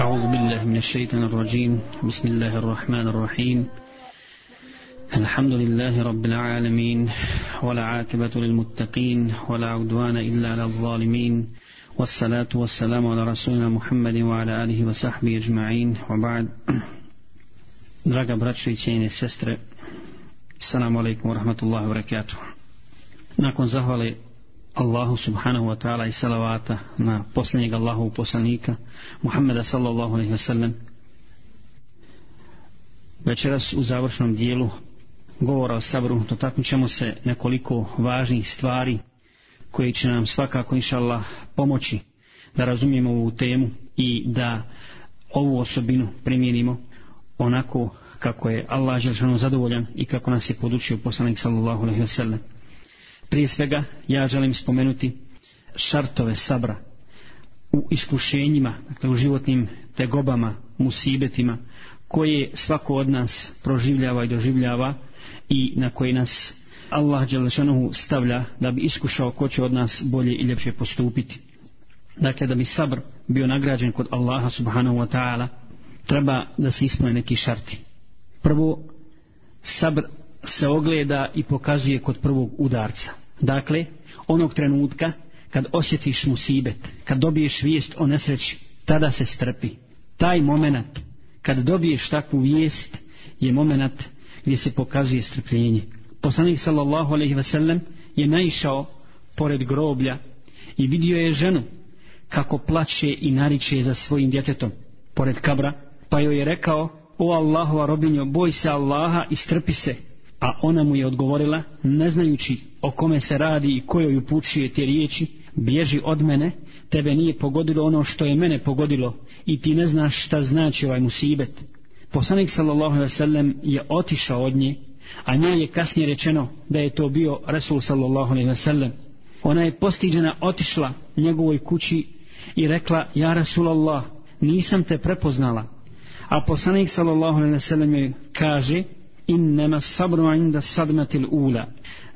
أعوذ بالله من الشيطان الرجيم بسم الله الرحمن الرحيم الحمد لله رب العالمين ولا عاقبة للمتقين ولا عدوان إلا على الظالمين والصلاة والسلام على رسولنا محمد وعلى آله وصحبه أجمعين وبعد دراجة braćo i السلام عليكم ورحمة الله وبركاته نكون زهولي Allahu subhanahu wa ta'ala i salavata na posljednjeg Allahovu poslanika Muhammeda sallallahu alaihi wa sallam večeras u završnom dijelu govora o sabru dotaknut ćemo se nekoliko važnih stvari koje će nam svakako inša Allah pomoći da razumijemo ovu temu i da ovu osobinu primjenimo onako kako je Allah želšano zadovoljan i kako nas je podučio poslanik sallallahu alaihi wa sallam Prije svega ja želim spomenuti šartove sabra u iskušenjima, dakle u životnim tegobama, musibetima koje svako od nas proživljava i doživljava i na koje nas Allah Đelešanohu stavlja da bi iskušao ko će od nas bolje i ljepše postupiti. Dakle, da bi sabr bio nagrađen kod Allaha subhanahu wa ta'ala, treba da se ispune neki šarti. Prvo, sabr se ogleda i pokazuje kod prvog udarca. Dakle, onog trenutka kad osjetiš musibet, kad dobiješ vijest o nesreći, tada se strpi. Taj moment kad dobiješ takvu vijest je moment gdje se pokazuje strpljenje. Poslanik sallallahu alejhi ve sellem je naišao pored groblja i vidio je ženu kako plače i nariče za svojim djetetom pored kabra, pa joj je rekao: "O Allahova robinjo, boj se Allaha i strpi se." a ona mu je odgovorila, ne znajući o kome se radi i kojoj upućuje te riječi, bježi od mene, tebe nije pogodilo ono što je mene pogodilo i ti ne znaš šta znači ovaj musibet. Poslanik sallallahu alaihi sellem je otišao od nje, a nje je kasnije rečeno da je to bio Resul sallallahu alaihi sellem. Ona je postiđena otišla njegovoj kući i rekla, ja Resulallah, nisam te prepoznala. A poslanik sallallahu alaihi sellem kaže, innama sabru inda sadmatil ula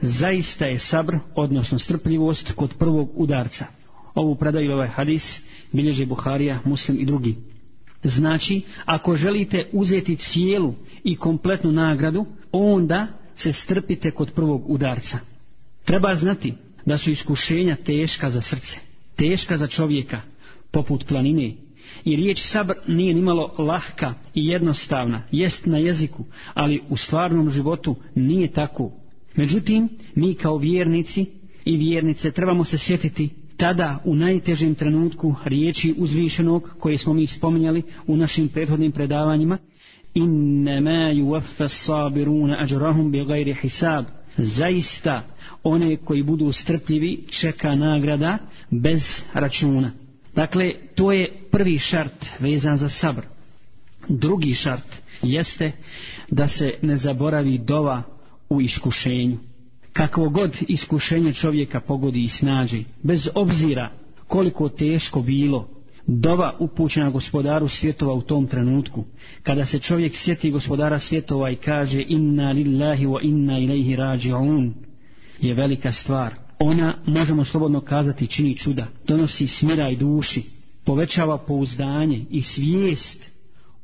zaista je sabr odnosno strpljivost kod prvog udarca ovu predaju ovaj hadis bilježe Buharija, Muslim i drugi znači ako želite uzeti cijelu i kompletnu nagradu onda se strpite kod prvog udarca treba znati da su iskušenja teška za srce teška za čovjeka poput planine I riječ sabr nije nimalo lahka i jednostavna, jest na jeziku, ali u stvarnom životu nije tako. Međutim, mi kao vjernici i vjernice trebamo se sjetiti tada u najtežem trenutku riječi uzvišenog koje smo mi spominjali u našim prethodnim predavanjima innama yuwaffa as-sabiruna ajrahum bighairi hisab zaista one koji budu strpljivi čeka nagrada bez računa Dakle, to je prvi šart vezan za sabr. Drugi šart jeste da se ne zaboravi dova u iskušenju. Kakvo god iskušenje čovjeka pogodi i snađi, bez obzira koliko teško bilo, dova upućena gospodaru svjetova u tom trenutku, kada se čovjek sjeti gospodara svjetova i kaže inna lillahi wa inna ilaihi rađi'un, je velika stvar ona možemo slobodno kazati čini čuda donosi smiraj duši povećava pouzdanje i svijest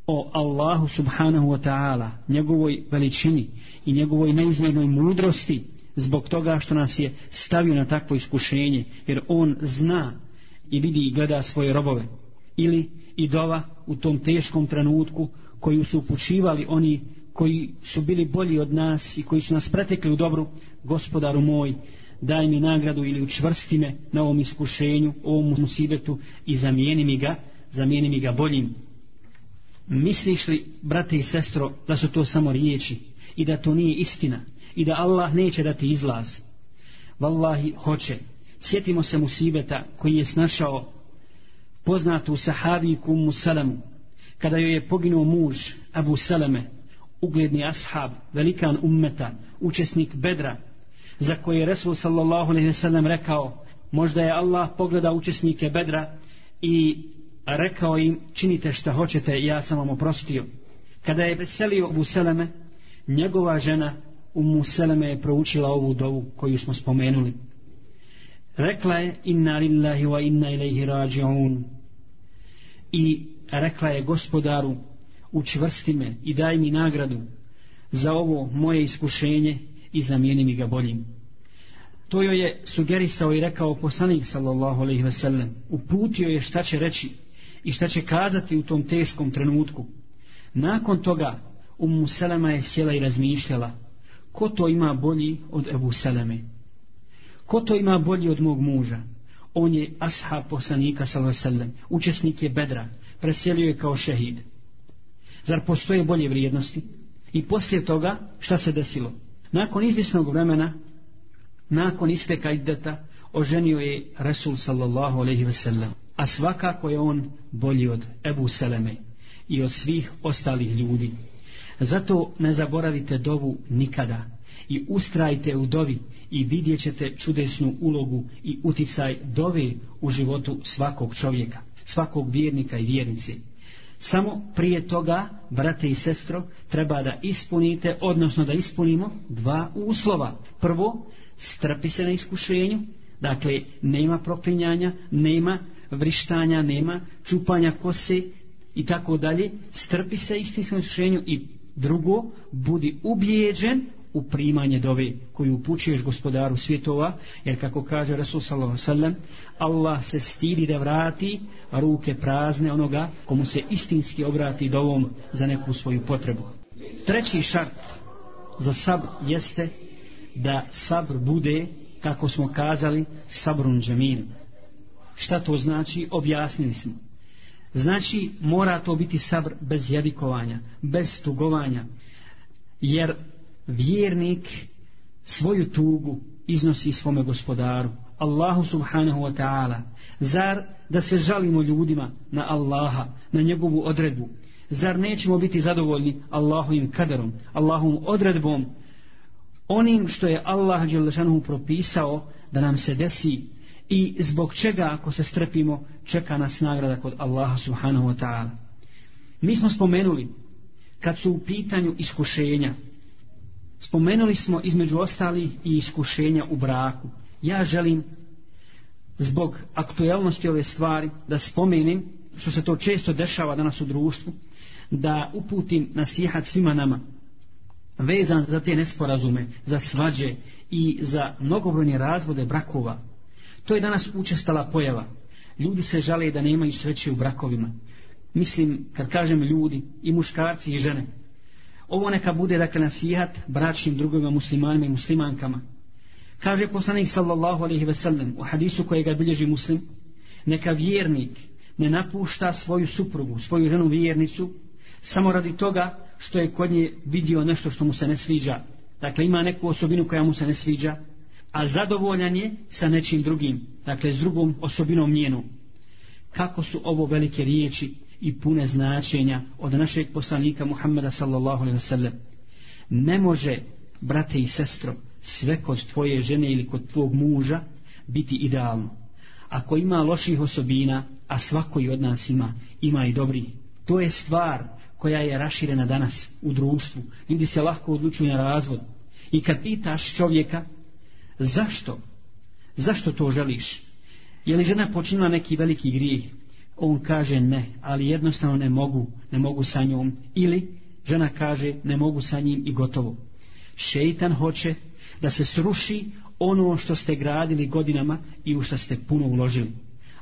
o Allahu subhanahu wa ta'ala njegovoj veličini i njegovoj neizmjernoj mudrosti zbog toga što nas je stavio na takvo iskušenje jer on zna i vidi i gleda svoje robove ili i dova u tom teškom trenutku koju su upućivali oni koji su bili bolji od nas i koji su nas pretekli u dobru gospodaru moj daj mi nagradu ili učvrsti me na ovom iskušenju, ovom musibetu i zamijeni mi ga, zamijeni mi ga boljim. Misliš li, brate i sestro, da su to samo riječi i da to nije istina i da Allah neće dati izlaz? Wallahi hoće. Sjetimo se musibeta koji je snašao poznatu sahaviku Ummu Salamu, kada joj je poginuo muž Abu Salame, ugledni ashab, velikan ummeta, učesnik bedra, za koje je Resul sallallahu alaihi wasallam rekao možda je Allah pogleda učesnike bedra i rekao im činite šta hoćete ja sam vam oprostio kada je preselio Abu Seleme njegova žena u Museleme je proučila ovu dovu koju smo spomenuli rekla je inna lillahi wa inna ilaihi rađi'un i rekla je gospodaru učvrsti me i daj mi nagradu za ovo moje iskušenje i zamijeni mi ga boljim. To joj je sugerisao i rekao poslanik sallallahu alaihi ve sellem. Uputio je šta će reći i šta će kazati u tom teškom trenutku. Nakon toga Ummu Selema je sjela i razmišljala. Ko to ima bolji od Ebu Seleme? Ko to ima bolji od mog muža? On je ashab poslanika sallallahu alaihi ve sellem. Učesnik je bedra. Preselio je kao šehid. Zar postoje bolje vrijednosti? I poslije toga šta se desilo? Nakon izvjesnog vremena, nakon isteka iddeta, oženio je Resul sallallahu alaihi ve sellem. A svakako je on bolji od Ebu Seleme i od svih ostalih ljudi. Zato ne zaboravite dovu nikada i ustrajte u dovi i vidjet ćete čudesnu ulogu i uticaj dove u životu svakog čovjeka, svakog vjernika i vjernice. Samo prije toga, brate i sestro, treba da ispunite, odnosno da ispunimo dva uslova. Prvo, strpi se na iskušenju, dakle, nema proklinjanja, nema vrištanja, nema čupanja kose i tako dalje. Strpi se istinskom iskušenju i drugo, budi ubjeđen u primanje dove koju upućuješ gospodaru svjetova, jer kako kaže Rasul sallallahu alejhi ve sellem, Allah se stidi da vrati ruke prazne onoga komu se istinski obrati dovom za neku svoju potrebu. Treći šart za sabr jeste da sabr bude, kako smo kazali, sabrun džemin. Šta to znači? Objasnili smo. Znači, mora to biti sabr bez jadikovanja, bez tugovanja, jer vjernik svoju tugu iznosi svome gospodaru Allahu subhanahu wa ta'ala zar da se žalimo ljudima na Allaha, na njegovu odredbu zar nećemo biti zadovoljni Allahovim kaderom, Allahovim odredbom onim što je Allah Đelešanuhu propisao da nam se desi i zbog čega ako se strpimo čeka nas nagrada kod Allaha subhanahu wa ta'ala mi smo spomenuli kad su u pitanju iskušenja Spomenuli smo između ostalih i iskušenja u braku. Ja želim zbog aktuelnosti ove stvari da spomenim što se to često dešava danas u društvu da uputim nasihat svima nama vezan za te nesporazume, za svađe i za mnogobrojne razvode brakova. To je danas učestala pojava. Ljudi se žale da nemaju sreće u brakovima. Mislim, kad kažem ljudi, i muškarci i žene, Ovo neka bude dakle nasihat bračnim drugima muslimanima i muslimankama. Kaže poslanik sallallahu alaihi ve sellem u hadisu kojega bilježi muslim, neka vjernik ne napušta svoju suprugu, svoju ženu vjernicu, samo radi toga što je kod nje vidio nešto što mu se ne sviđa. Dakle, ima neku osobinu koja mu se ne sviđa, a zadovoljan je sa nečim drugim, dakle, s drugom osobinom njenu. Kako su ovo velike riječi i pune značenja od našeg poslanika Muhammeda sallallahu alaihi wasallam. Ne može, brate i sestro, sve kod tvoje žene ili kod tvog muža biti idealno. Ako ima loših osobina, a svako i od nas ima, ima i dobri. To je stvar koja je raširena danas u društvu. Ljudi se lahko odlučuju na razvod. I kad pitaš čovjeka, zašto? Zašto to želiš? Je li žena počinila neki veliki grijeh? on kaže ne, ali jednostavno ne mogu, ne mogu sa njom. Ili žena kaže ne mogu sa njim i gotovo. Šeitan hoće da se sruši ono što ste gradili godinama i u što ste puno uložili.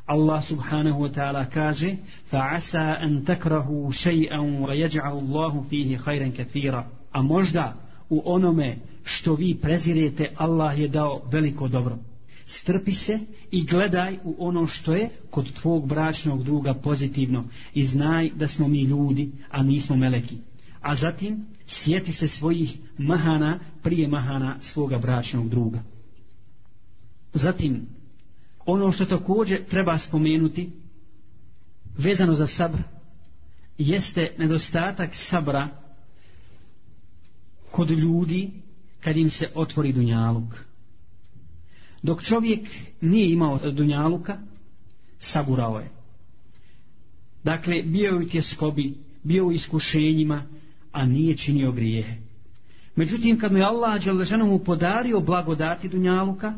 Allah subhanahu wa ta'ala kaže فَعَسَا أَن تَكْرَهُ شَيْئًا وَيَجْعَلُ اللَّهُ فِيهِ خَيْرًا كَثِيرًا A možda u onome što vi prezirete Allah je dao veliko dobro strpi se i gledaj u ono što je kod tvog bračnog druga pozitivno i znaj da smo mi ljudi, a nismo meleki. A zatim sjeti se svojih mahana prije mahana svoga bračnog druga. Zatim, ono što također treba spomenuti, vezano za sabr, jeste nedostatak sabra kod ljudi kad im se otvori dunjaluk. Dunjaluk. Dok čovjek nije imao dunjaluka, sagurao je. Dakle, bio je u tjeskobi, bio u iskušenjima, a nije činio grijehe. Međutim, kad mu je Allah Đalešanom podario blagodati dunjaluka,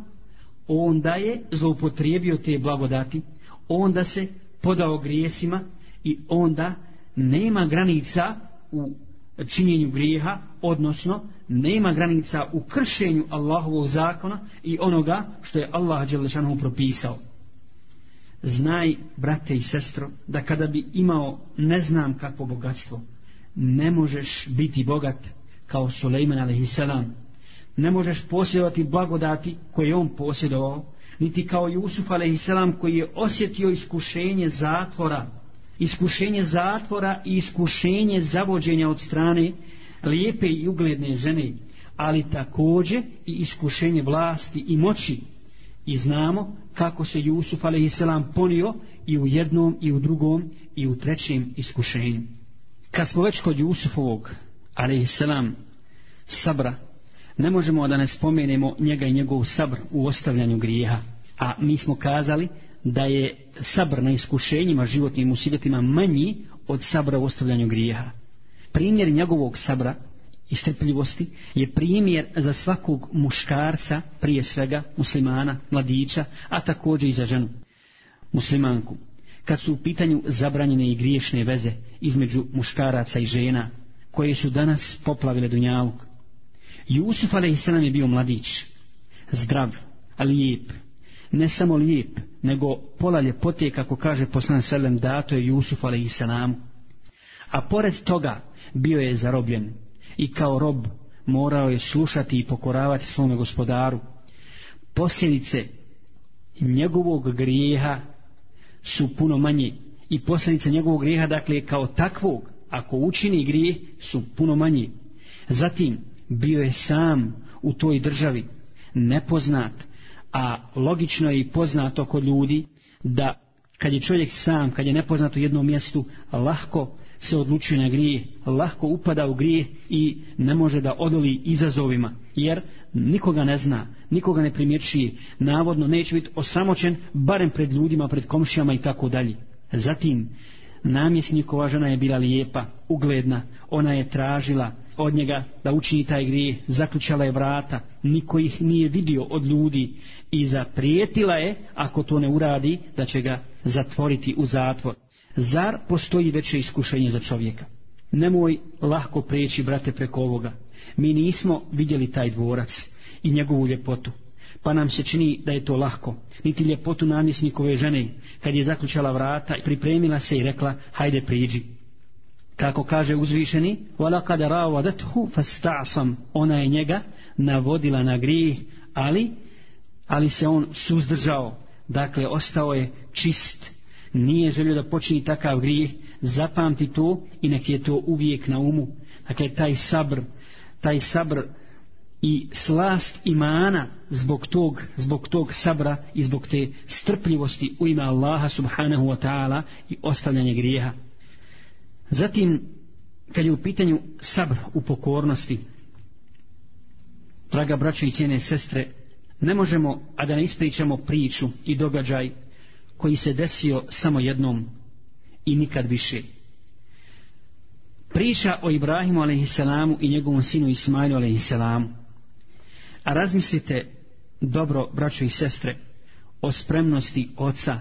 onda je zloupotrijebio te blagodati, onda se podao grijesima i onda nema granica u činjenju grijeha, odnosno nema granica u kršenju Allahovog zakona i onoga što je Allah Đelešanu propisao. Znaj, brate i sestro, da kada bi imao ne znam kakvo bogatstvo, ne možeš biti bogat kao Suleiman a.s. Ne možeš posjedovati blagodati koje on posjedovao, niti kao Jusuf a.s. koji je osjetio iskušenje zatvora, iskušenje zatvora i iskušenje zavođenja od strane lijepe i ugledne žene, ali također i iskušenje vlasti i moći. I znamo kako se Jusuf a.s. ponio i u jednom i u drugom i u trećem iskušenju. Kad smo već kod Jusufovog a.s. sabra, ne možemo da ne spomenemo njega i njegov sabr u ostavljanju grijeha. A mi smo kazali da da je sabr na iskušenjima životnim usiljetima manji od sabra u ostavljanju grijeha. Primjer njegovog sabra i strpljivosti je primjer za svakog muškarca, prije svega muslimana, mladića, a također i za ženu, muslimanku. Kad su u pitanju zabranjene i griješne veze između muškaraca i žena, koje su danas poplavile dunjavog. Jusuf, ali i je bio mladić, zdrav, lijep, ne samo lijep, nego pola ljepote, kako kaže poslan Selem, dato je Jusuf alaihi salamu. A pored toga bio je zarobljen i kao rob morao je slušati i pokoravati svome gospodaru. Posljedice njegovog grijeha su puno manje i posljedice njegovog grijeha, dakle, kao takvog, ako učini grijeh, su puno manje. Zatim, bio je sam u toj državi, nepoznat, a logično je i poznato kod ljudi da kad je čovjek sam, kad je nepoznat u jednom mjestu, lahko se odlučuje na grije, lahko upada u grije i ne može da odoli izazovima, jer nikoga ne zna, nikoga ne primječuje, navodno neće biti osamoćen, barem pred ljudima, pred komšijama i tako dalje. Zatim, namjesnikova žena je bila lijepa, ugledna, ona je tražila od njega da učini taj grije, zaključala je vrata, niko ih nije vidio od ljudi i zaprijetila je, ako to ne uradi, da će ga zatvoriti u zatvor. Zar postoji veće iskušenje za čovjeka? Nemoj lahko preći, brate, preko ovoga. Mi nismo vidjeli taj dvorac i njegovu ljepotu, pa nam se čini da je to lahko. Niti ljepotu namjesnikove žene, kad je zaključala vrata, pripremila se i rekla, hajde priđi. Kako kaže uzvišeni, وَلَقَدَ رَاوَدَتْهُ فَسْتَعْصَمْ Ona je njega navodila na grijeh, ali, ali se on suzdržao, dakle ostao je čist, nije želio da počini takav grijeh, zapamti to i nek je to uvijek na umu. Dakle, taj sabr, taj sabr i slast imana zbog tog, zbog tog sabra i zbog te strpljivosti u ime Allaha subhanahu wa ta'ala i ostavljanje grijeha. Zatim, kad je u pitanju sabr u pokornosti, Draga braćo i cijene sestre, ne možemo a da ne ispričamo priču i događaj koji se desio samo jednom i nikad više. Priča o Ibrahimu a.s. i njegovom sinu Ismailu a.s. A razmislite dobro, braćo i sestre, o spremnosti oca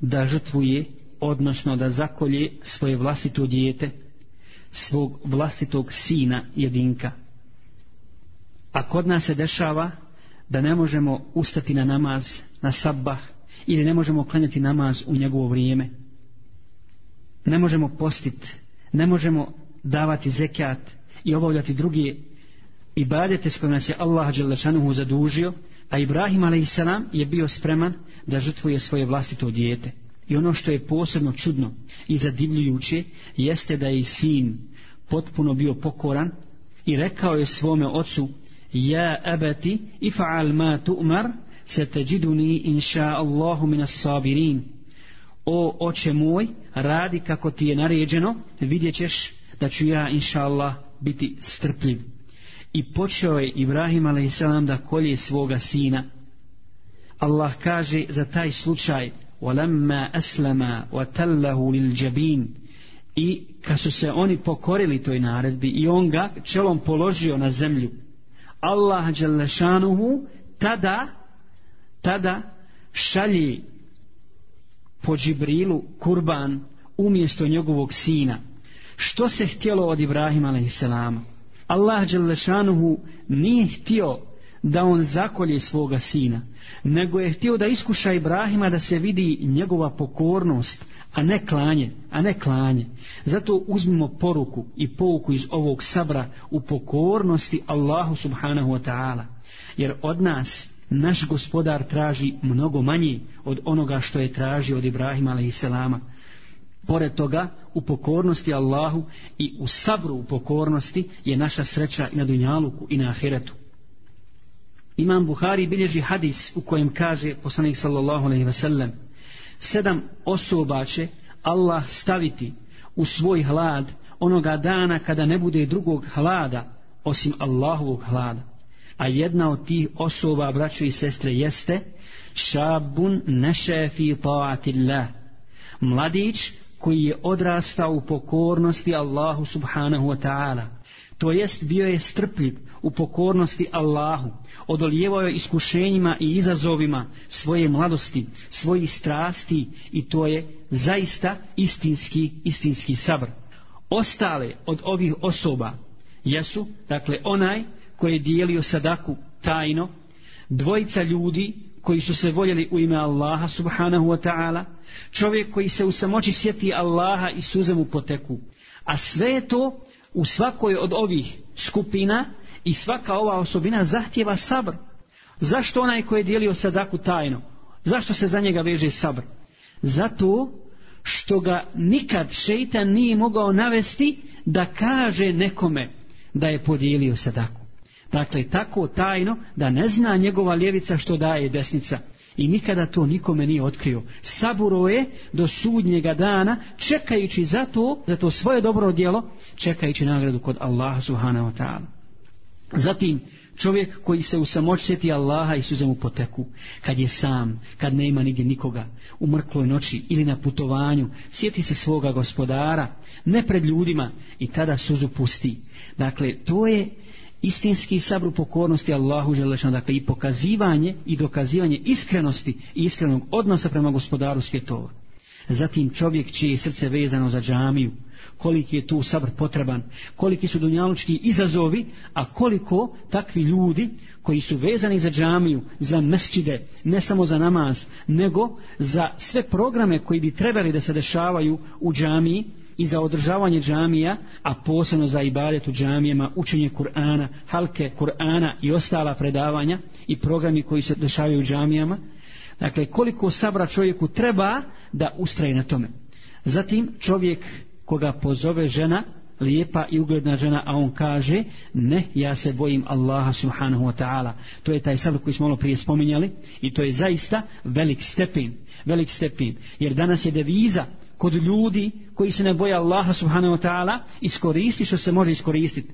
da žrtvuje, odnosno da zakolje svoje vlastito dijete, svog vlastitog sina jedinka – A kod nas se dešava da ne možemo ustati na namaz, na sabbah, ili ne možemo klanjati namaz u njegovo vrijeme. Ne možemo postit, ne možemo davati zekijat i obavljati drugi ibadete s kojima se Allah Đelešanuhu zadužio, a Ibrahim a.s. je bio spreman da žrtvuje svoje vlastito dijete. I ono što je posebno čudno i zadivljujuće jeste da je sin potpuno bio pokoran i rekao je svome ocu ja abati ifa'al ma tu'mar se teđiduni inša Allahu minas sabirin o oče moj radi kako ti je naređeno vidjet ćeš da ću ja inša Allah biti strpljiv i počeo je Ibrahim a.s. da kolje svoga sina Allah kaže za taj slučaj walamma aslama wa tallahu lil jabin i kad su se oni pokorili toj naredbi i on ga čelom položio na zemlju Allah Đelešanuhu tada tada šalji po Džibrilu kurban umjesto njegovog sina što se htjelo od Ibrahima a.s. Allah Đelešanuhu nije htio da on zakolje svoga sina nego je htio da iskuša Ibrahima da se vidi njegova pokornost a ne klanje, a ne klanje. Zato uzmimo poruku i pouku iz ovog sabra u pokornosti Allahu subhanahu wa ta'ala. Jer od nas naš gospodar traži mnogo manje od onoga što je tražio od Ibrahima a.s. Pored toga, u pokornosti Allahu i u sabru u pokornosti je naša sreća i na dunjaluku i na ahiretu. Imam Buhari bilježi hadis u kojem kaže poslanik sallallahu alaihi ve sellem sedam osoba će Allah staviti u svoj hlad onoga dana kada ne bude drugog hlada osim Allahovog hlada. A jedna od tih osoba, braćo i sestre, jeste šabun neše fi ta'atillah. Mladić koji je odrastao u pokornosti Allahu subhanahu wa ta'ala. To jest bio je strpljiv, u pokornosti Allahu, odolijevao je iskušenjima i izazovima svoje mladosti, svojih strasti i to je zaista istinski, istinski sabr. Ostale od ovih osoba jesu, dakle onaj koji je dijelio sadaku tajno, dvojica ljudi koji su se voljeli u ime Allaha subhanahu wa ta'ala, čovjek koji se u samoći sjeti Allaha i suze mu poteku. A sve je to u svakoj od ovih skupina, I svaka ova osobina zahtjeva sabr. Zašto onaj koji je dijelio sadaku tajno? Zašto se za njega veže sabr? Zato što ga nikad šeitan nije mogao navesti da kaže nekome da je podijelio sadaku. Dakle, tako tajno da ne zna njegova ljevica što daje desnica. I nikada to nikome nije otkrio. Saburo je do sudnjega dana, čekajući za to, za to svoje dobro djelo, čekajući nagradu kod Allaha subhanahu wa ta'ala. Zatim, čovjek koji se u samoć sjeti Allaha i suze mu poteku, kad je sam, kad nema nigdje nikoga, u mrkloj noći ili na putovanju, sjeti se svoga gospodara, ne pred ljudima i tada suzu pusti. Dakle, to je istinski sabru pokornosti Allahu želešno, dakle i pokazivanje i dokazivanje iskrenosti i iskrenog odnosa prema gospodaru svjetova. Zatim čovjek čije je srce vezano za džamiju, koliki je tu sabr potreban, koliki su dunjalučki izazovi, a koliko takvi ljudi koji su vezani za džamiju, za mesčide, ne samo za namaz, nego za sve programe koji bi trebali da se dešavaju u džamiji i za održavanje džamija, a posebno za ibadet u džamijama, učenje Kur'ana, halke Kur'ana i ostala predavanja i programi koji se dešavaju u džamijama. Dakle, koliko sabra čovjeku treba da ustraje na tome. Zatim čovjek koga pozove žena lijepa i ugledna žena a on kaže ne ja se bojim Allaha subhanahu wa ta'ala to je taj sad koji smo malo prije spominjali i to je zaista velik stepin velik stepin jer danas je deviza kod ljudi koji se ne boje Allaha subhanahu wa ta'ala iskoristi što se može iskoristiti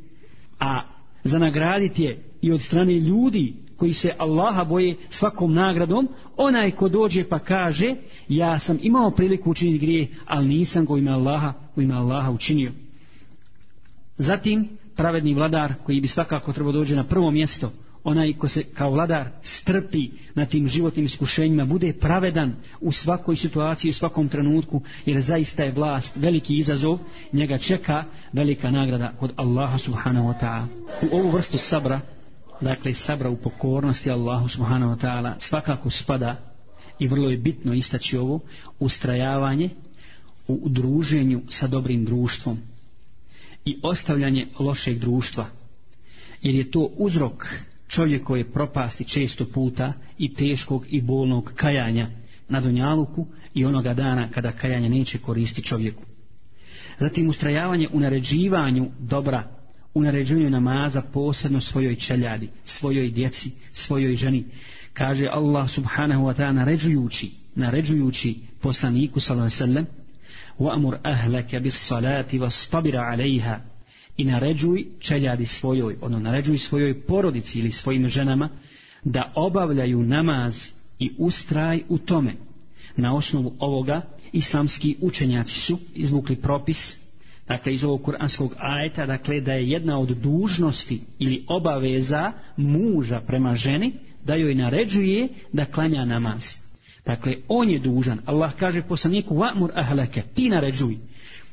a za nagraditi je i od strane ljudi koji se Allaha boje svakom nagradom, onaj ko dođe pa kaže, ja sam imao priliku učiniti grije, ali nisam ga u ime Allaha, u ime Allaha učinio. Zatim, pravedni vladar koji bi svakako trebao dođe na prvo mjesto, onaj ko se kao vladar strpi na tim životnim iskušenjima, bude pravedan u svakoj situaciji, u svakom trenutku, jer zaista je vlast veliki izazov, njega čeka velika nagrada kod Allaha subhanahu wa ta'ala. U ovu vrstu sabra dakle sabra u pokornosti Allahu subhanahu wa ta'ala svakako spada i vrlo je bitno istaći ovo ustrajavanje u druženju sa dobrim društvom i ostavljanje lošeg društva jer je to uzrok čovjekove propasti često puta i teškog i bolnog kajanja na dunjaluku i onoga dana kada kajanje neće koristi čovjeku zatim ustrajavanje u naređivanju dobra u naređenju namaza posebno svojoj čeljadi, svojoj djeci, svojoj ženi. Kaže Allah subhanahu wa ta'ala naređujući, naređujući poslaniku sallallahu alejhi ve sellem: "Wa'mur ahlaka bis-salati wastabir 'alayha." I naređuj čeljadi svojoj, ono naređuj svojoj porodici ili svojim ženama da obavljaju namaz i ustraj u tome. Na osnovu ovoga islamski učenjaci su izvukli propis dakle iz ovog kuranskog ajeta dakle da je jedna od dužnosti ili obaveza muža prema ženi da joj naređuje da klanja namaz dakle on je dužan Allah kaže poslaniku vamur ahlake ti naređuj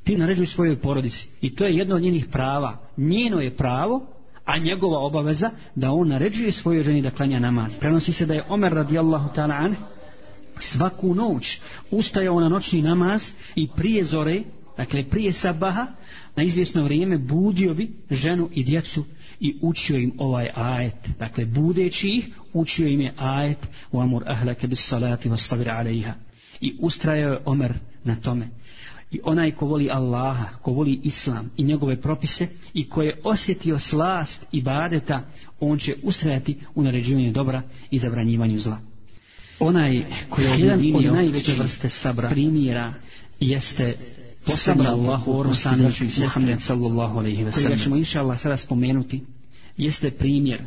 ti naređuj svojoj porodici i to je jedno od njenih prava njeno je pravo a njegova obaveza da on naređuje svojoj ženi da klanja namaz prenosi se da je Omer radijallahu ta'ala an svaku noć ustajao na noćni namaz i prije zore Dakle, prije sabaha, na izvjesno vrijeme, budio bi ženu i djecu i učio im ovaj ajet. Dakle, budeći ih, učio im je ajet u amur ahlake bis salati wa stavir alaiha. I ustrajao je Omer na tome. I onaj ko voli Allaha, ko voli Islam i njegove propise i ko je osjetio slast i badeta, on će ustrajati u naređivanju dobra i zabranjivanju zla. Onaj koji je jedan od najveće vrste sabra primjera jeste posebno Allahu poslanicu i Muhammed sallallahu alaihi ve sellem. Koji ćemo inša Allah sada spomenuti jeste primjer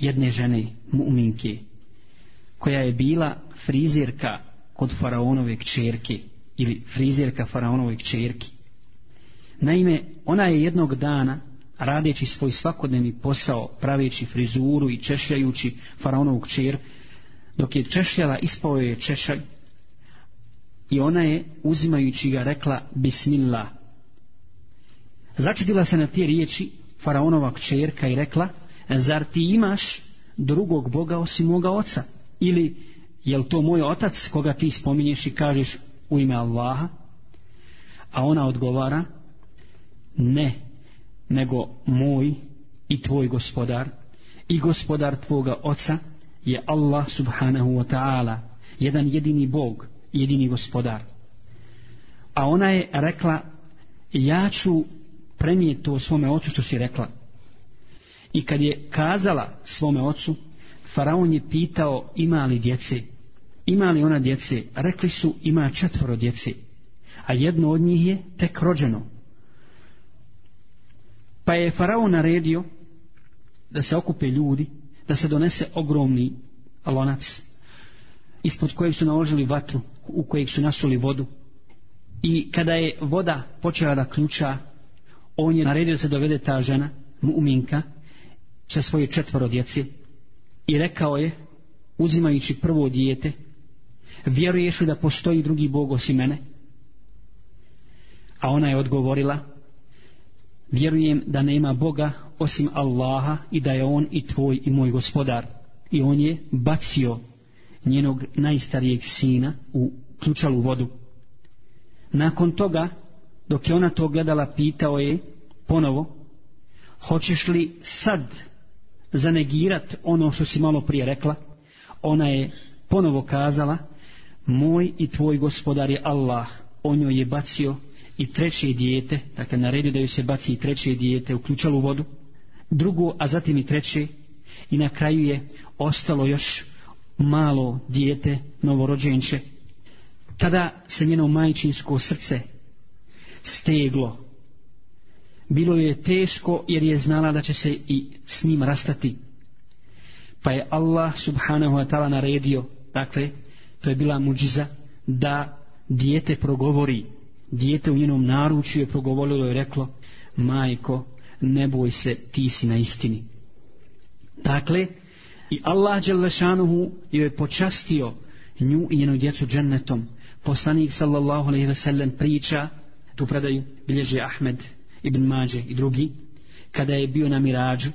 jedne žene muminke koja je bila frizirka kod faraonove kćerke ili frizirka faraonove kćerki. Naime, ona je jednog dana radeći svoj svakodnevni posao, praveći frizuru i češljajući faraonovu kćer, dok je češljala, ispao je češalj i ona je uzimajući ga rekla Bismillah. Začudila se na te riječi faraonova čerka i rekla Zar ti imaš drugog Boga osim moga oca? Ili jel to moj otac koga ti spominješ i kažeš u ime Allaha? A ona odgovara Ne, nego moj i tvoj gospodar i gospodar tvoga oca je Allah subhanahu wa ta'ala, jedan jedini Bog jedini gospodar. A ona je rekla, ja ću prenijeti to svome ocu što si rekla. I kad je kazala svome ocu, Faraon je pitao ima li djece. Ima li ona djece? Rekli su ima četvoro djece. A jedno od njih je tek rođeno. Pa je Faraon naredio da se okupe ljudi, da se donese ogromni lonac ispod kojeg su naložili vatru u kojeg su nasuli vodu i kada je voda počela da ključa on je naredio da se dovede ta žena muminka sa svoje četvoro djeci i rekao je uzimajući prvo dijete vjeruješ li da postoji drugi bog osim mene a ona je odgovorila vjerujem da nema boga osim Allaha i da je on i tvoj i moj gospodar i on je bacio njenog najstarijeg sina u ključalu vodu. Nakon toga, dok je ona to gledala, pitao je ponovo, hoćeš li sad zanegirat ono što si malo prije rekla? Ona je ponovo kazala, moj i tvoj gospodar je Allah, on njoj je bacio i treće dijete, dakle naredio da joj se baci i treće dijete u ključalu vodu, drugo, a zatim i treće, i na kraju je ostalo još malo dijete, novorođenče. Tada se njeno majčinsko srce steglo. Bilo je teško jer je znala da će se i s njim rastati. Pa je Allah subhanahu wa ta'ala naredio, dakle, to je bila muđiza, da dijete progovori. Dijete u njenom naručju je progovorilo i reklo, majko, ne boj se, ti si na istini. Dakle, I Allah Đelešanuhu joj je počastio nju i njenu djecu džennetom. Poslanik sallallahu alaihi ve sellem priča, tu predaju bilježi Ahmed ibn Mađe i drugi, kada je bio na mirađu,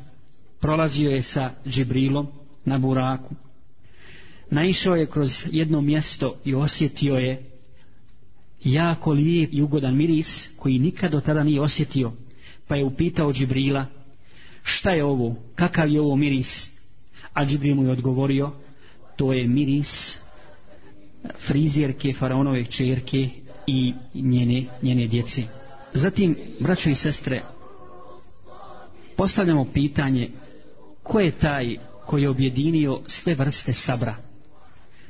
prolazio je sa Džibrilom na buraku. Naišao je kroz jedno mjesto i osjetio je jako lijep i ugodan miris koji nikad do tada nije osjetio, pa je upitao Džibrila, šta je ovo, kakav je ovo miris? A Džibri mu je odgovorio, to je miris eh, frizirke faraonove čerke i njene, njene djeci. Zatim, braćo i sestre, postavljamo pitanje ko je taj koji je objedinio sve vrste sabra?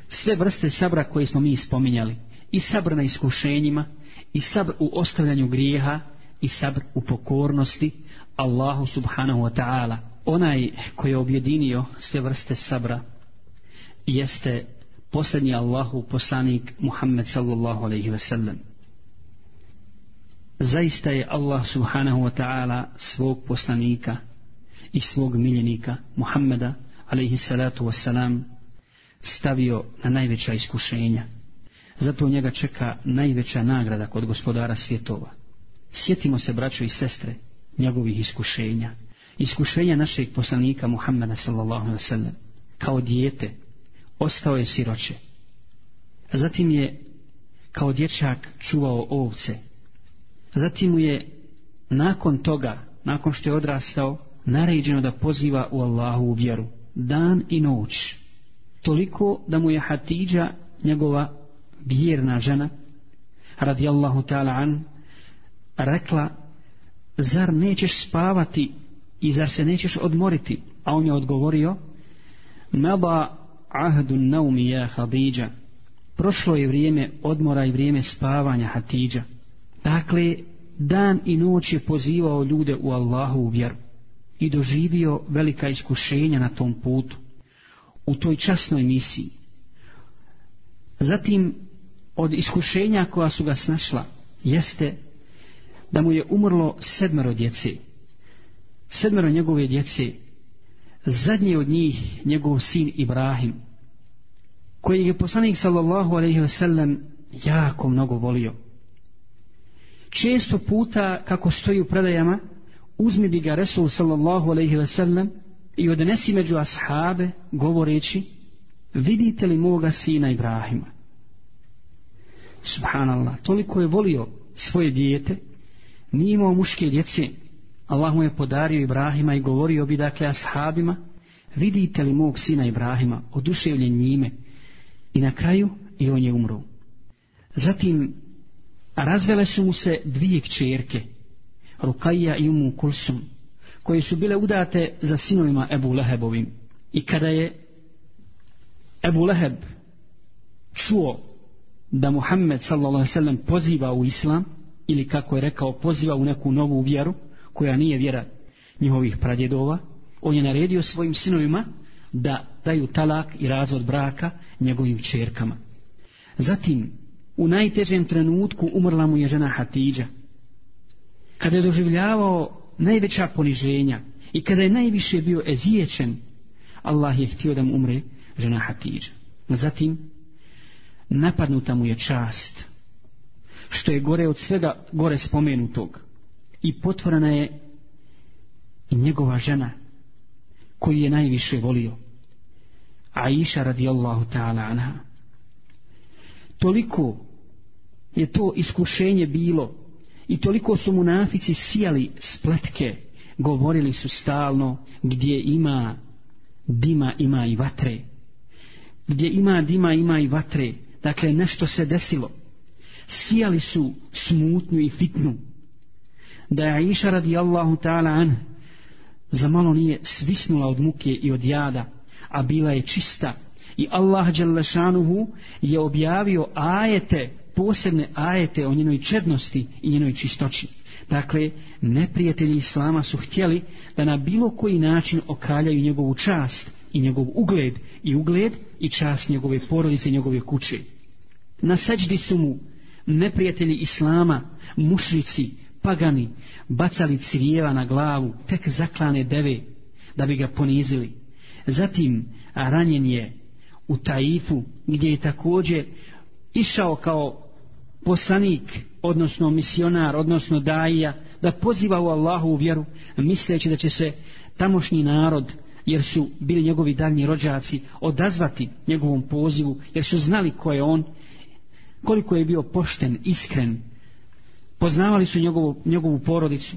Sve vrste sabra koje smo mi spominjali. I sabr na iskušenjima, i sabr u ostavljanju grijeha, i sabr u pokornosti Allahu subhanahu wa ta'ala onaj koji je objedinio sve vrste sabra jeste posljednji Allahu poslanik Muhammed sallallahu alaihi ve sellem zaista je Allah subhanahu wa ta'ala svog poslanika i svog miljenika Muhammeda alaihi salatu wa salam stavio na najveća iskušenja zato njega čeka najveća nagrada kod gospodara svjetova sjetimo se braćo i sestre njegovih iskušenja iskušenja našeg poslanika Muhammeda sallallahu alaihi sallam kao dijete ostao je siroće zatim je kao dječak čuvao ovce zatim mu je nakon toga nakon što je odrastao naređeno da poziva u Allahu u vjeru dan i noć toliko da mu je Hatidža njegova vjerna žena radijallahu ta'ala an rekla zar nećeš spavati i zar se nećeš odmoriti? A on je odgovorio, Meba ahdu naumi ja Hadidža. Prošlo je vrijeme odmora i vrijeme spavanja Hatidža. Dakle, dan i noć je pozivao ljude u Allahu u vjeru i doživio velika iskušenja na tom putu, u toj časnoj misiji. Zatim, od iskušenja koja su ga snašla, jeste da mu je umrlo sedmero djece sedmero njegove djece zadnji od njih njegov sin Ibrahim koji je poslanik sallallahu alaihi ve sellem jako mnogo volio često puta kako stoji u predajama uzmi bi ga Resul sallallahu alaihi ve sellem i odnesi među ashabe govoreći vidite li moga sina Ibrahima subhanallah toliko je volio svoje dijete nije imao muške djece Allah mu je podario Ibrahima i govorio bi dakle ashabima, vidite li mog sina Ibrahima, oduševljen njime, i na kraju i on je umro. Zatim, razvele su mu se dvije kćerke, Rukajja i Umu Kulsum, koje su bile udate za sinovima Ebu Lehebovim. I kada je Ebu Leheb čuo da Muhammed sallallahu alejhi ve sellem poziva u islam ili kako je rekao poziva u neku novu vjeru, koja nije vjera njihovih pradjedova, on je naredio svojim sinovima da daju talak i razvod braka njegovim čerkama. Zatim, u najtežem trenutku umrla mu je žena Hatidža. Kada je doživljavao najveća poniženja i kada je najviše bio eziječen, Allah je htio da mu umre žena Hatidža. Zatim, napadnuta mu je čast, što je gore od svega gore spomenutog i potvorena je i njegova žena koju je najviše volio Aisha radijallahu ta'ala anha toliko je to iskušenje bilo i toliko su munafici sijali spletke govorili su stalno gdje ima dima ima i vatre gdje ima dima ima i vatre dakle nešto se desilo sijali su smutnu i fitnu da je Aisha radijallahu ta'ala an za malo nije svisnula od muke i od jada, a bila je čista. I Allah Đalešanuhu je objavio ajete, posebne ajete o njenoj čednosti i njenoj čistoći. Dakle, neprijatelji Islama su htjeli da na bilo koji način okaljaju njegovu čast i njegov ugled i ugled i čast njegove porodice i njegove kuće. Na seđdi su mu neprijatelji Islama, mušrici, pagani bacali crijeva na glavu tek zaklane deve da bi ga ponizili. Zatim ranjen je u Taifu gdje je također išao kao poslanik, odnosno misionar, odnosno daija, da poziva u Allahu u vjeru, misleći da će se tamošnji narod, jer su bili njegovi daljni rođaci, odazvati njegovom pozivu, jer su znali ko je on, koliko je bio pošten, iskren, Poznavali su njegovu, njegovu porodicu,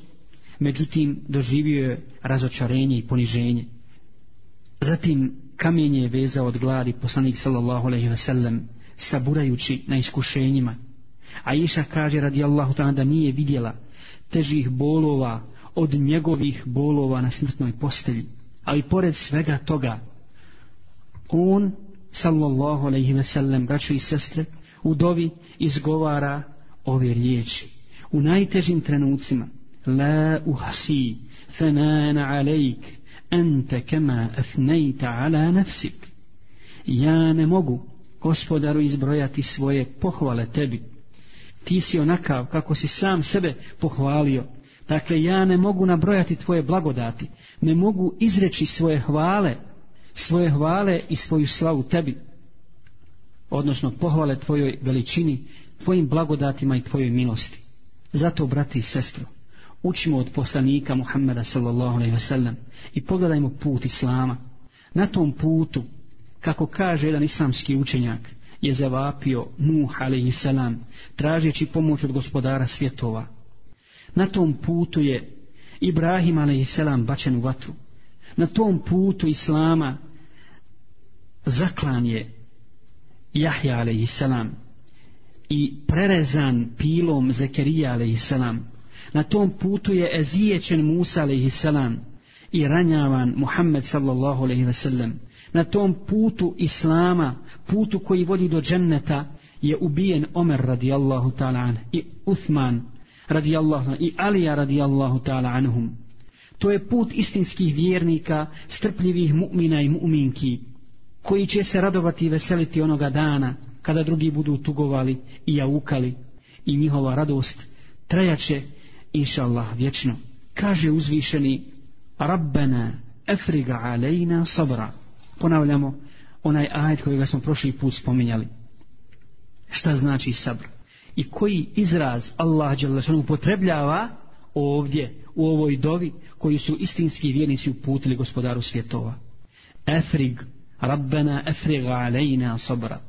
međutim doživio je razočarenje i poniženje. Zatim kamen je vezao od gladi poslanik sallallahu alaihi wasallam saburajući na iskušenjima. A Iša kaže radi Allahu ta'ala da nije vidjela težih bolova od njegovih bolova na smrtnoj postelji. Ali pored svega toga, on sallallahu alaihi wasallam, braću i sestre, u dovi izgovara ove riječi u najtežim trenucima la uhasi fanan alejk ente kema afnejta ala nafsik ja ne mogu gospodaru izbrojati svoje pohvale tebi ti si onakav kako si sam sebe pohvalio dakle ja ne mogu nabrojati tvoje blagodati ne mogu izreći svoje hvale svoje hvale i svoju slavu tebi odnosno pohvale tvojoj veličini tvojim blagodatima i tvojoj milosti Zato, brati i sestro, učimo od poslanika Muhammeda sallallahu alaihi wasallam i pogledajmo put Islama. Na tom putu, kako kaže jedan islamski učenjak, je zavapio Nuh alaihi salam, tražeći pomoć od gospodara svjetova. Na tom putu je Ibrahim alaihi salam bačen u vatru. Na tom putu Islama zaklan je Jahja alaihi salam, i prerezan pilom Zekerija a.s. Na tom putu je ezijećen Musa a.s. i ranjavan Muhammed sallallahu a.s. Na tom putu Islama, putu koji vodi do dženneta, je ubijen Omer radijallahu ta'ala anhu i Uthman radijallahu ta'ala i Alija radijallahu ta'ala anhum. To je put istinskih vjernika, strpljivih mu'mina i mu'minki, koji će se radovati i veseliti onoga dana, kada drugi budu tugovali i jaukali i njihova radost trajaće inša Allah vječno kaže uzvišeni Rabbena efriga alejna sabra ponavljamo onaj ajed kojega smo prošli put spominjali šta znači sabr i koji izraz Allah Đelešanu upotrebljava ovdje u ovoj dovi koji su istinski vjernici uputili gospodaru svjetova efrig Rabbena efriga alejna sabra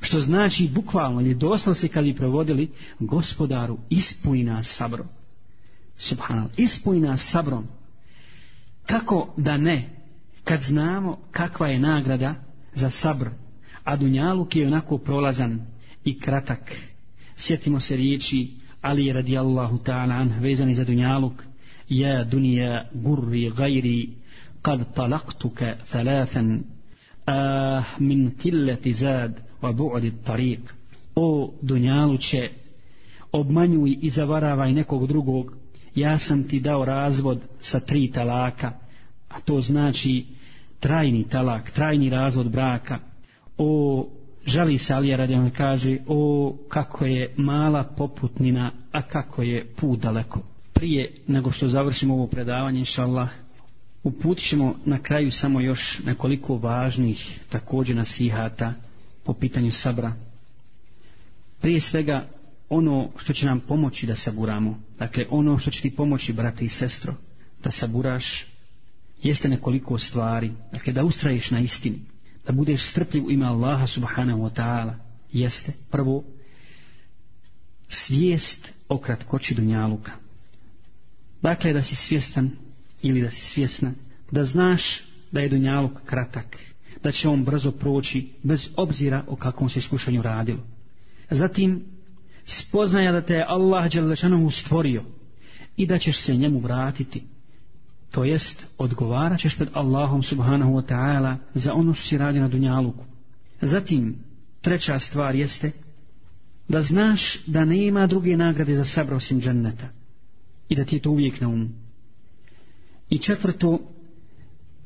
Što znači bukvalno ili doslovno se kad bi provodili gospodaru ispuni nas sabrom. Subhanal, ispuni nas sabrom. Kako da ne, kad znamo kakva je nagrada za sabr, a Dunjaluk je onako prolazan i kratak. Sjetimo se riječi Ali radijallahu ta'ala anh vezani za Dunjaluk. Ja dunija gurri gajri kad talaktuke thalafen a ah, min killeti zad wa bu'di tariq o dunjaluče obmanjuj i zavaravaj nekog drugog ja sam ti dao razvod sa tri talaka a to znači trajni talak trajni razvod braka o žali se Alija radi on kaže o kako je mala poputnina a kako je put daleko prije nego što završimo ovo predavanje inšallah uputit ćemo na kraju samo još nekoliko važnih također nasihata sihata po pitanju sabra. Prije svega ono što će nam pomoći da saburamo, dakle ono što će ti pomoći brate i sestro da saburaš, jeste nekoliko stvari, dakle da ustraješ na istini, da budeš strpljiv u ime Allaha subhanahu wa ta'ala, jeste prvo svijest o kratkoći dunjaluka. Dakle, da si svjestan ili da si svjesna, da znaš da je dunjaluk kratak, da će on brzo proći bez obzira o kakvom se iskušanju radilo. Zatim, spoznaja da te je Allah Đelešanovu stvorio i da ćeš se njemu vratiti. To jest, odgovarat ćeš pred Allahom subhanahu wa ta'ala za ono što si radio na Dunjaluku. Zatim, treća stvar jeste da znaš da nema druge nagrade za sabra osim dženneta i da ti je to uvijek na umu. I četvrto,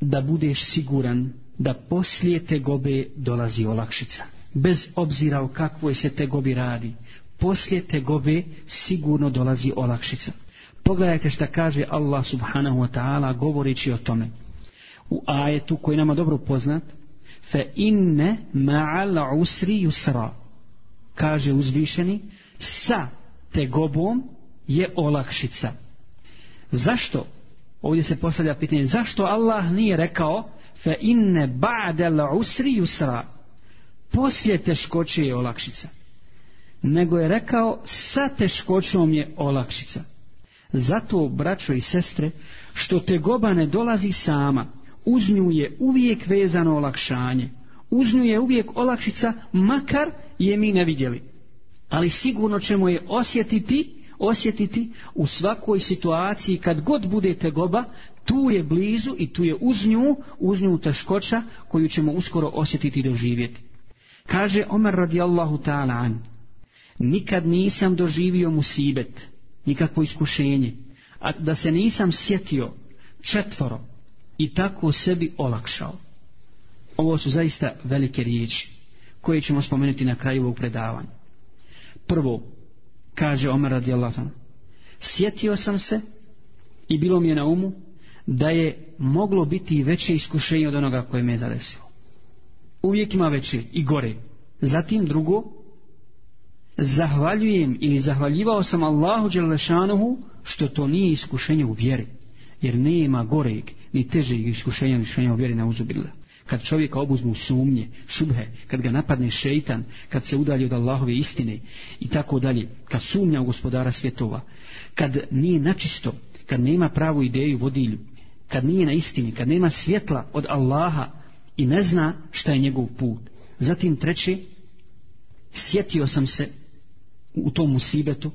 da budeš siguran da da poslije te gobe dolazi olakšica. Bez obzira o kakvoj se te gobi radi, poslije te gobe sigurno dolazi olakšica. Pogledajte šta kaže Allah subhanahu wa ta'ala govoreći o tome. U ajetu koji nama dobro poznat, fe inne ma'al usri yusra, kaže uzvišeni, sa te gobom je olakšica. Zašto? Ovdje se postavlja pitanje, zašto Allah nije rekao, fa inne ba'da al-usri yusra poslije teškoće je olakšica nego je rekao sa teškoćom je olakšica zato braćo i sestre što te goba ne dolazi sama uz nju je uvijek vezano olakšanje uz nju je uvijek olakšica makar je mi ne vidjeli ali sigurno ćemo je osjetiti osjetiti u svakoj situaciji kad god budete goba, tu je blizu i tu je uz nju, uz nju teškoća koju ćemo uskoro osjetiti i doživjeti. Kaže Omer radijallahu ta'ala an, nikad nisam doživio musibet, nikakvo iskušenje, a da se nisam sjetio četvoro i tako sebi olakšao. Ovo su zaista velike riječi koje ćemo spomenuti na kraju ovog predavanja. Prvo, kaže Omer radijallahu anhu sjetio sam se i bilo mi je na umu da je moglo biti veće iskušenje od onoga koje me je zadesilo uvijek ima veće i gore zatim drugo zahvaljujem ili zahvaljivao sam Allahu Đelešanuhu što to nije iskušenje u vjeri jer nema goreg ni težeg iskušenja iskušenja u vjeri na uzubillah kad čovjeka obuzmu sumnje, šubhe, kad ga napadne šeitan, kad se udalji od Allahove istine i tako dalje, kad sumnja u gospodara svjetova, kad nije načisto, kad nema pravu ideju vodilju, kad nije na istini, kad nema svjetla od Allaha i ne zna šta je njegov put. Zatim treći, sjetio sam se u tom musibetu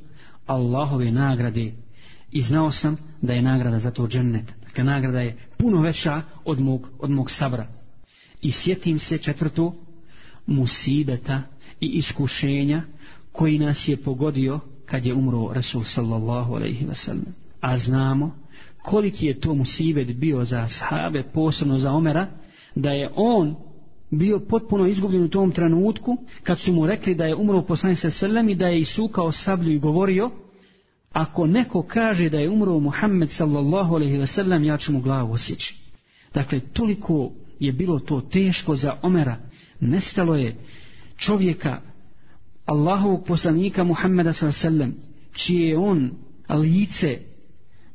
Allahove nagrade i znao sam da je nagrada za to džennet. Dakle, nagrada je puno veća od mog, od mog sabra i sjetim se četvrtu musibeta i iskušenja koji nas je pogodio kad je umro Rasul sallallahu alaihi wa sallam. A znamo koliki je to musibet bio za sahabe, posebno za Omera, da je on bio potpuno izgubljen u tom trenutku kad su mu rekli da je umro poslanik sa sallam i da je isukao sablju i govorio ako neko kaže da je umro Muhammed sallallahu alaihi wa sallam ja ću mu glavu osjeći. Dakle, toliko je bilo to teško za Omera, nestalo je čovjeka Allahovog poslanika Muhammeda s.a.v. čije je on lice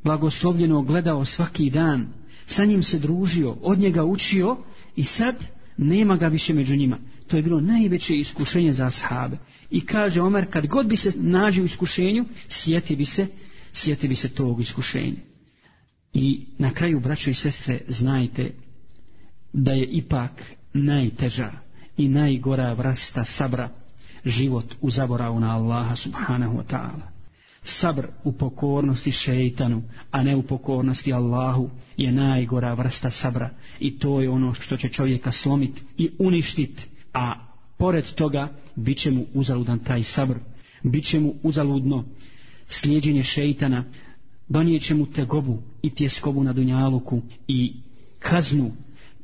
blagoslovljeno gledao svaki dan, sa njim se družio, od njega učio i sad nema ga više među njima. To je bilo najveće iskušenje za ashabe. I kaže Omer, kad god bi se nađe u iskušenju, sjeti bi se, sjeti bi se tog iskušenja. I na kraju, braćo i sestre, znajte da je ipak najteža i najgora vrasta sabra život u zaboravu na Allaha subhanahu wa ta'ala. Sabr u pokornosti šeitanu, a ne u pokornosti Allahu, je najgora vrsta sabra i to je ono što će čovjeka slomit i uništit, a pored toga bit će mu uzaludan taj sabr, bit će mu uzaludno slijedjenje šeitana, donijeće mu tegobu i tjeskobu na dunjaluku i kaznu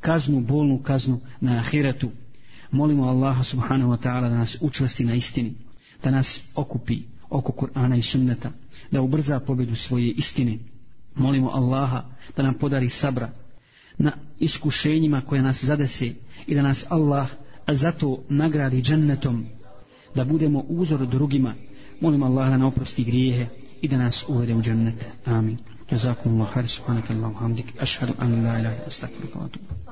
kaznu, bolnu kaznu na ahiretu. Molimo Allaha subhanahu wa ta'ala da nas učvrsti na istini, da nas okupi oko Kur'ana i sunneta, da ubrza pobjedu svoje istine. Molimo Allaha da nam podari sabra na iskušenjima koje nas zadese i da nas Allah zato nagradi džennetom, da budemo uzor drugima. Molimo Allaha da nam oprosti grijehe i da nas uvede u džennet. Amin. Jazakumullahu khair subhanakallahu hamdik ashhadu an la ilaha illa anta astaghfiruka wa atubu